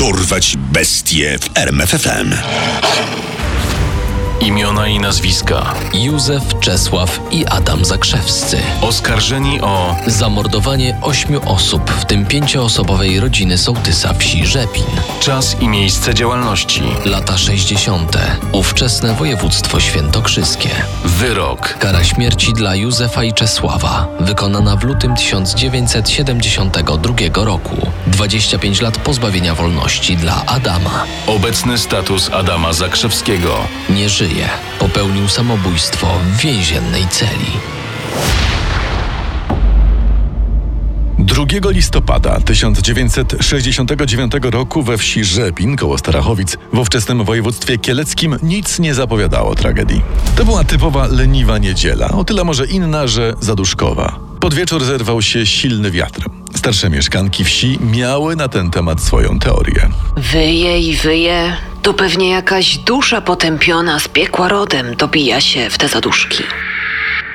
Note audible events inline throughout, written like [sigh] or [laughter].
Dorwać bestie w RMFFM. Imiona i nazwiska. Józef, Czesław i Adam Zakrzewscy. Oskarżeni o Zamordowanie ośmiu osób, w tym pięcioosobowej rodziny sołtysa wsi Rzepin. czas i miejsce działalności. Lata 60. Ówczesne województwo świętokrzyskie. Wyrok. Kara śmierci dla Józefa i Czesława, wykonana w lutym 1972 roku. 25 lat pozbawienia wolności dla Adama. Obecny status Adama Zakrzewskiego. Nie żyje. Popełnił samobójstwo w więziennej celi. 2 listopada 1969 roku we wsi Rzepin koło Starachowic w ówczesnym województwie kieleckim nic nie zapowiadało tragedii. To była typowa leniwa niedziela, o tyle może inna, że zaduszkowa. Pod wieczór zerwał się silny wiatr. Starsze mieszkanki wsi miały na ten temat swoją teorię. Wyje i wyje. To pewnie jakaś dusza potępiona z piekła rodem dobija się w te zaduszki.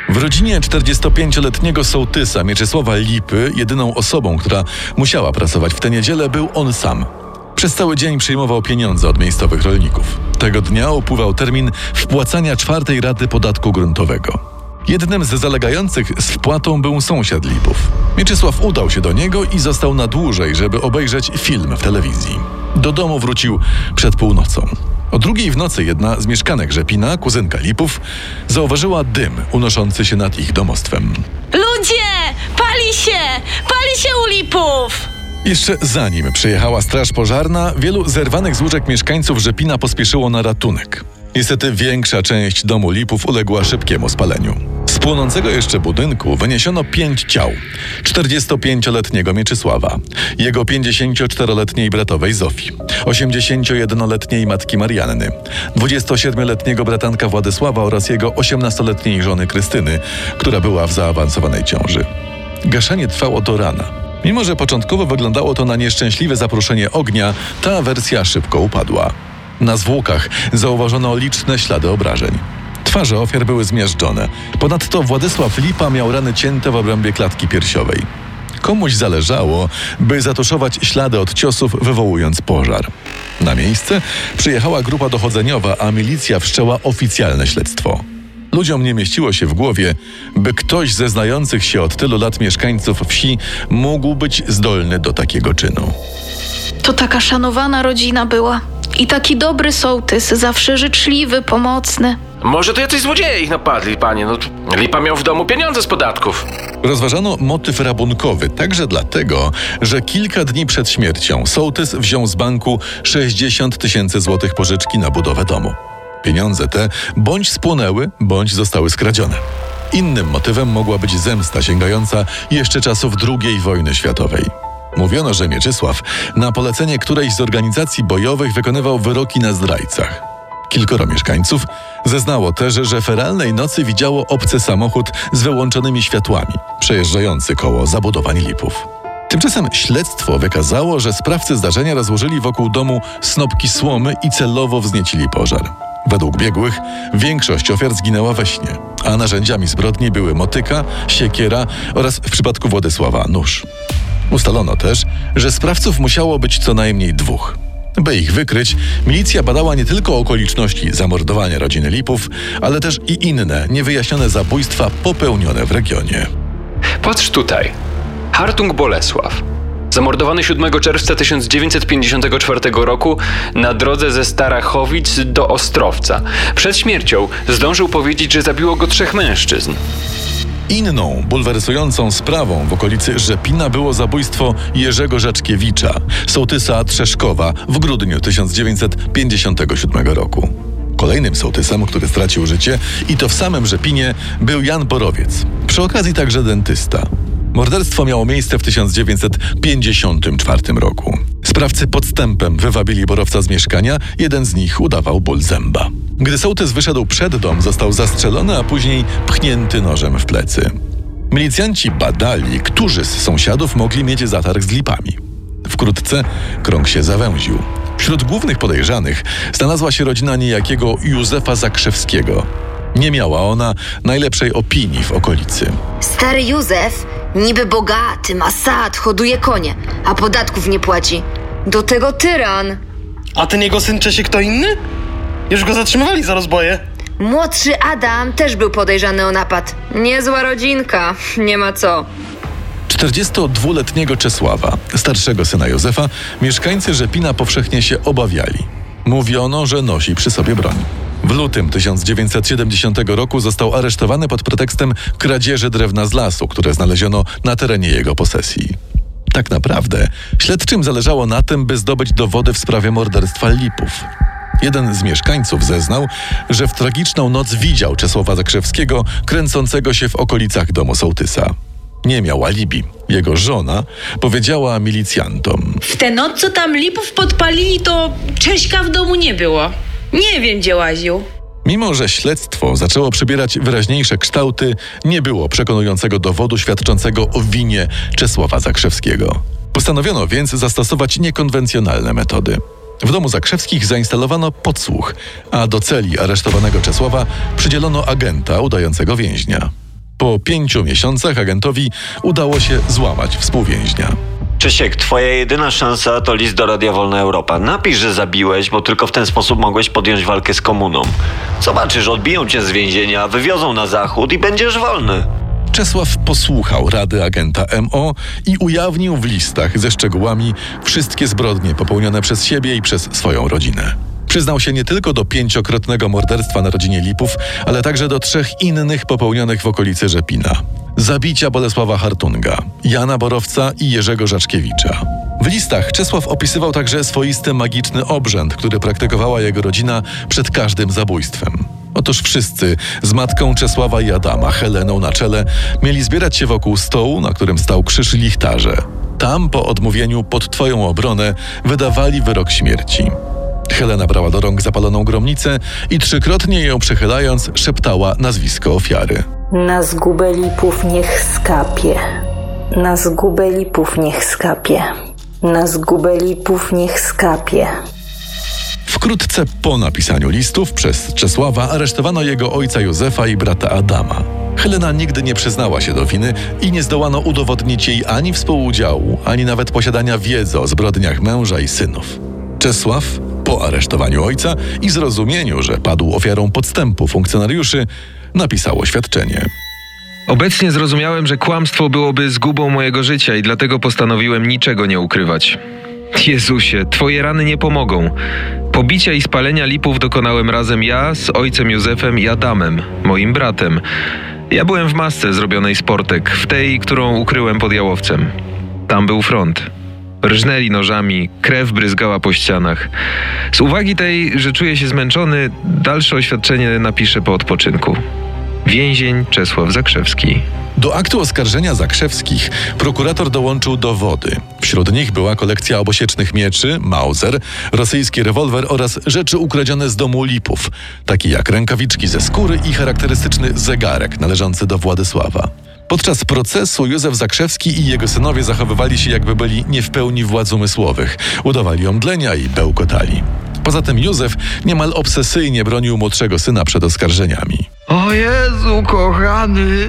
W rodzinie 45-letniego sołtysa Mieczysława Lipy jedyną osobą, która musiała pracować w tę niedzielę był on sam. Przez cały dzień przyjmował pieniądze od miejscowych rolników. Tego dnia upływał termin wpłacania czwartej raty podatku gruntowego. Jednym z zalegających z wpłatą był sąsiad Lipów. Mieczysław udał się do niego i został na dłużej, żeby obejrzeć film w telewizji. Do domu wrócił przed północą. O drugiej w nocy jedna z mieszkanek Rzepina, kuzynka Lipów, zauważyła dym unoszący się nad ich domostwem. Ludzie! Pali się! Pali się u lipów! Jeszcze zanim przyjechała straż pożarna, wielu zerwanych z łóżek mieszkańców Rzepina pospieszyło na ratunek. Niestety większa część domu Lipów uległa szybkiemu spaleniu. Płonącego jeszcze budynku wyniesiono pięć ciał. 45-letniego Mieczysława, jego 54-letniej bratowej Zofii, 81-letniej matki Marianny, 27-letniego bratanka Władysława oraz jego 18-letniej żony Krystyny, która była w zaawansowanej ciąży. Gaszenie trwało do rana. Mimo, że początkowo wyglądało to na nieszczęśliwe zaproszenie ognia, ta wersja szybko upadła. Na zwłokach zauważono liczne ślady obrażeń. Twarze ofiar były zmiażdżone. Ponadto Władysław Lipa miał rany cięte w obrębie klatki piersiowej. Komuś zależało, by zatuszować ślady od ciosów, wywołując pożar. Na miejsce przyjechała grupa dochodzeniowa, a milicja wszczęła oficjalne śledztwo. Ludziom nie mieściło się w głowie, by ktoś ze znających się od tylu lat mieszkańców wsi mógł być zdolny do takiego czynu. To taka szanowana rodzina była. I taki dobry sołtys, zawsze życzliwy, pomocny. Może to jacyś złodzieje ich napadli, panie. No, Lipa miał w domu pieniądze z podatków. Rozważano motyw rabunkowy także dlatego, że kilka dni przed śmiercią sołtys wziął z banku 60 tysięcy złotych pożyczki na budowę domu. Pieniądze te bądź spłonęły, bądź zostały skradzione. Innym motywem mogła być zemsta sięgająca jeszcze czasów II wojny światowej. Mówiono, że Mieczysław na polecenie którejś z organizacji bojowych wykonywał wyroki na zdrajcach. Kilkoro mieszkańców zeznało też, że feralnej nocy widziało obcy samochód z wyłączonymi światłami, przejeżdżający koło zabudowań lipów. Tymczasem śledztwo wykazało, że sprawcy zdarzenia rozłożyli wokół domu snopki słomy i celowo wzniecili pożar. Według biegłych większość ofiar zginęła we śnie, a narzędziami zbrodni były motyka, siekiera oraz w przypadku Władysława nóż. Ustalono też, że sprawców musiało być co najmniej dwóch. By ich wykryć, milicja badała nie tylko okoliczności zamordowania rodziny Lipów, ale też i inne niewyjaśnione zabójstwa popełnione w regionie. Patrz tutaj. Hartung Bolesław. Zamordowany 7 czerwca 1954 roku na drodze ze Starachowic do Ostrowca. Przed śmiercią zdążył powiedzieć, że zabiło go trzech mężczyzn. Inną, bulwersującą sprawą w okolicy Rzepina było zabójstwo Jerzego Rzeczkiewicza, sołtysa Trzeszkowa w grudniu 1957 roku. Kolejnym sołtysem, który stracił życie, i to w samym Rzepinie, był Jan Borowiec, przy okazji także dentysta. Morderstwo miało miejsce w 1954 roku. Sprawcy podstępem wywabili borowca z mieszkania, jeden z nich udawał ból zęba. Gdy sołtys wyszedł przed dom, został zastrzelony, a później pchnięty nożem w plecy. Milicjanci badali, którzy z sąsiadów mogli mieć zatarg z lipami. Wkrótce krąg się zawęził. Wśród głównych podejrzanych znalazła się rodzina niejakiego Józefa Zakrzewskiego. Nie miała ona najlepszej opinii w okolicy. Stary Józef, niby bogaty, ma sad, hoduje konie, a podatków nie płaci. Do tego tyran. A ten jego syn Czesiek to inny? Już go zatrzymywali za rozboje. Młodszy Adam też był podejrzany o napad. Niezła rodzinka, [laughs] nie ma co. 42-letniego Czesława, starszego syna Józefa, mieszkańcy Rzepina powszechnie się obawiali. Mówiono, że nosi przy sobie broń. W lutym 1970 roku został aresztowany pod pretekstem kradzieży drewna z lasu, które znaleziono na terenie jego posesji. Tak naprawdę śledczym zależało na tym, by zdobyć dowody w sprawie morderstwa Lipów. Jeden z mieszkańców zeznał, że w tragiczną noc widział Czesława Zakrzewskiego kręcącego się w okolicach domu sołtysa. Nie miał alibi. Jego żona powiedziała milicjantom. W tę noc, co tam lipów podpalili, to Cześka w domu nie było. Nie wiem, gdzie łaził. Mimo, że śledztwo zaczęło przybierać wyraźniejsze kształty, nie było przekonującego dowodu świadczącego o winie Czesława Zakrzewskiego. Postanowiono więc zastosować niekonwencjonalne metody. W domu Zakrzewskich zainstalowano podsłuch, a do celi aresztowanego Czesława przydzielono agenta udającego więźnia. Po pięciu miesiącach agentowi udało się złamać współwięźnia. Czesiek, twoja jedyna szansa to list do Radia Wolna Europa. Napisz, że zabiłeś, bo tylko w ten sposób mogłeś podjąć walkę z komuną. Zobaczysz, odbiją cię z więzienia, wywiozą na zachód i będziesz wolny. Czesław posłuchał rady agenta MO i ujawnił w listach ze szczegółami wszystkie zbrodnie popełnione przez siebie i przez swoją rodzinę. Przyznał się nie tylko do pięciokrotnego morderstwa na rodzinie Lipów, ale także do trzech innych popełnionych w okolicy Rzepina. Zabicia Bolesława Hartunga, Jana Borowca i Jerzego Żaczkiewicza. W listach Czesław opisywał także swoisty magiczny obrzęd, który praktykowała jego rodzina przed każdym zabójstwem. Otóż wszyscy, z matką Czesława i Adama, Heleną na czele, mieli zbierać się wokół stołu, na którym stał krzyż lichtarze. Tam, po odmówieniu pod twoją obronę, wydawali wyrok śmierci. Helena brała do rąk zapaloną gromnicę i trzykrotnie ją przechylając szeptała nazwisko ofiary. Na zgubę lipów niech skapie. Na zgubę lipów niech skapie. Na zgubę lipów niech skapie. Wkrótce po napisaniu listów przez Czesława aresztowano jego ojca Józefa i brata Adama. Helena nigdy nie przyznała się do winy i nie zdołano udowodnić jej ani współudziału, ani nawet posiadania wiedzy o zbrodniach męża i synów. Czesław, po aresztowaniu ojca i zrozumieniu, że padł ofiarą podstępu funkcjonariuszy, napisał oświadczenie. Obecnie zrozumiałem, że kłamstwo byłoby zgubą mojego życia i dlatego postanowiłem niczego nie ukrywać. Jezusie, twoje rany nie pomogą. Pobicia i spalenia lipów dokonałem razem ja z ojcem Józefem i Adamem, moim bratem. Ja byłem w masce zrobionej z portek, w tej, którą ukryłem pod jałowcem. Tam był front. Rżnęli nożami, krew bryzgała po ścianach. Z uwagi tej, że czuję się zmęczony, dalsze oświadczenie napiszę po odpoczynku. Więzień Czesław Zakrzewski. Do aktu oskarżenia Zakrzewskich prokurator dołączył dowody. Wśród nich była kolekcja obosiecznych mieczy, Mauser, rosyjski rewolwer oraz rzeczy ukradzione z domu Lipów, takie jak rękawiczki ze skóry i charakterystyczny zegarek należący do Władysława. Podczas procesu Józef Zakrzewski i jego synowie zachowywali się jakby byli nie w pełni władz umysłowych. Udawali omdlenia i bełkotali. Poza tym Józef niemal obsesyjnie bronił młodszego syna przed oskarżeniami. O Jezu, kochany,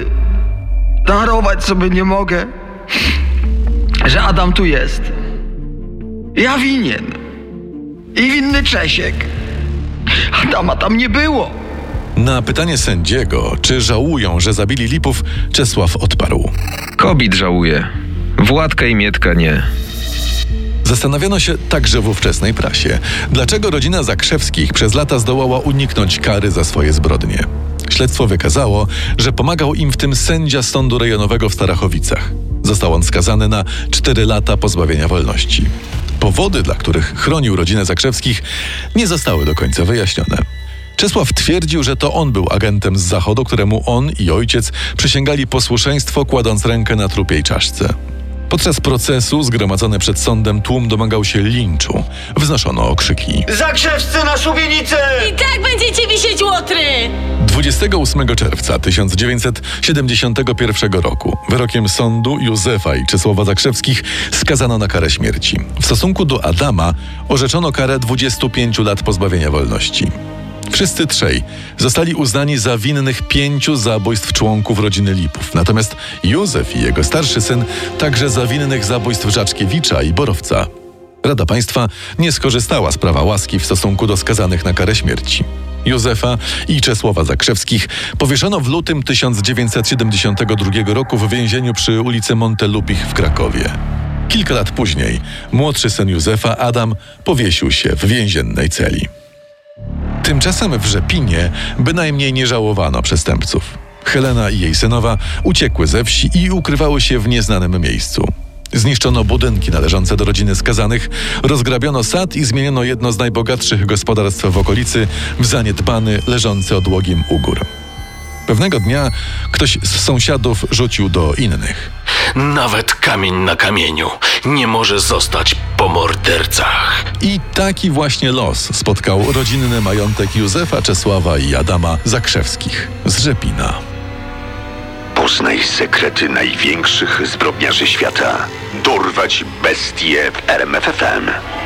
darować sobie nie mogę, że Adam tu jest. Ja winien. I winny Czesiek. Adama tam nie było. Na pytanie sędziego, czy żałują, że zabili Lipów, Czesław odparł. Kobiet żałuje. Władka i Mietka nie. Zastanawiano się także w ówczesnej prasie, dlaczego rodzina Zakrzewskich przez lata zdołała uniknąć kary za swoje zbrodnie. Śledztwo wykazało, że pomagał im w tym sędzia sądu rejonowego w Starachowicach. Został on skazany na 4 lata pozbawienia wolności. Powody, dla których chronił rodzinę Zakrzewskich, nie zostały do końca wyjaśnione. Czesław twierdził, że to on był agentem z zachodu, któremu on i ojciec przysięgali posłuszeństwo, kładąc rękę na trupiej czaszce. Podczas procesu zgromadzony przed sądem tłum domagał się linczu. Wznoszono okrzyki. Zakrzewscy na szubienicę! I tak będziecie wisieć łotry! 28 czerwca 1971 roku wyrokiem sądu Józefa i Czesława Zakrzewskich skazano na karę śmierci. W stosunku do Adama orzeczono karę 25 lat pozbawienia wolności. Wszyscy trzej zostali uznani za winnych pięciu zabójstw członków rodziny Lipów. Natomiast Józef i jego starszy syn także za winnych zabójstw Żaczkiewicza i Borowca. Rada Państwa nie skorzystała z prawa łaski w stosunku do skazanych na karę śmierci. Józefa i Czesława Zakrzewskich powieszono w lutym 1972 roku w więzieniu przy ulicy Montelupich w Krakowie. Kilka lat później młodszy syn Józefa, Adam, powiesił się w więziennej celi. Tymczasem w Rzepinie bynajmniej nie żałowano przestępców. Helena i jej synowa uciekły ze wsi i ukrywały się w nieznanym miejscu. Zniszczono budynki należące do rodziny skazanych, rozgrabiono sad i zmieniono jedno z najbogatszych gospodarstw w okolicy w zaniedbany, leżący odłogiem ugór. Pewnego dnia ktoś z sąsiadów rzucił do innych. Nawet kamień na kamieniu nie może zostać po mordercach. I taki właśnie los spotkał rodzinny majątek Józefa Czesława i Adama Zakrzewskich z Rzepina. Poznaj sekrety największych zbrodniarzy świata. Dorwać bestie w RMFFM.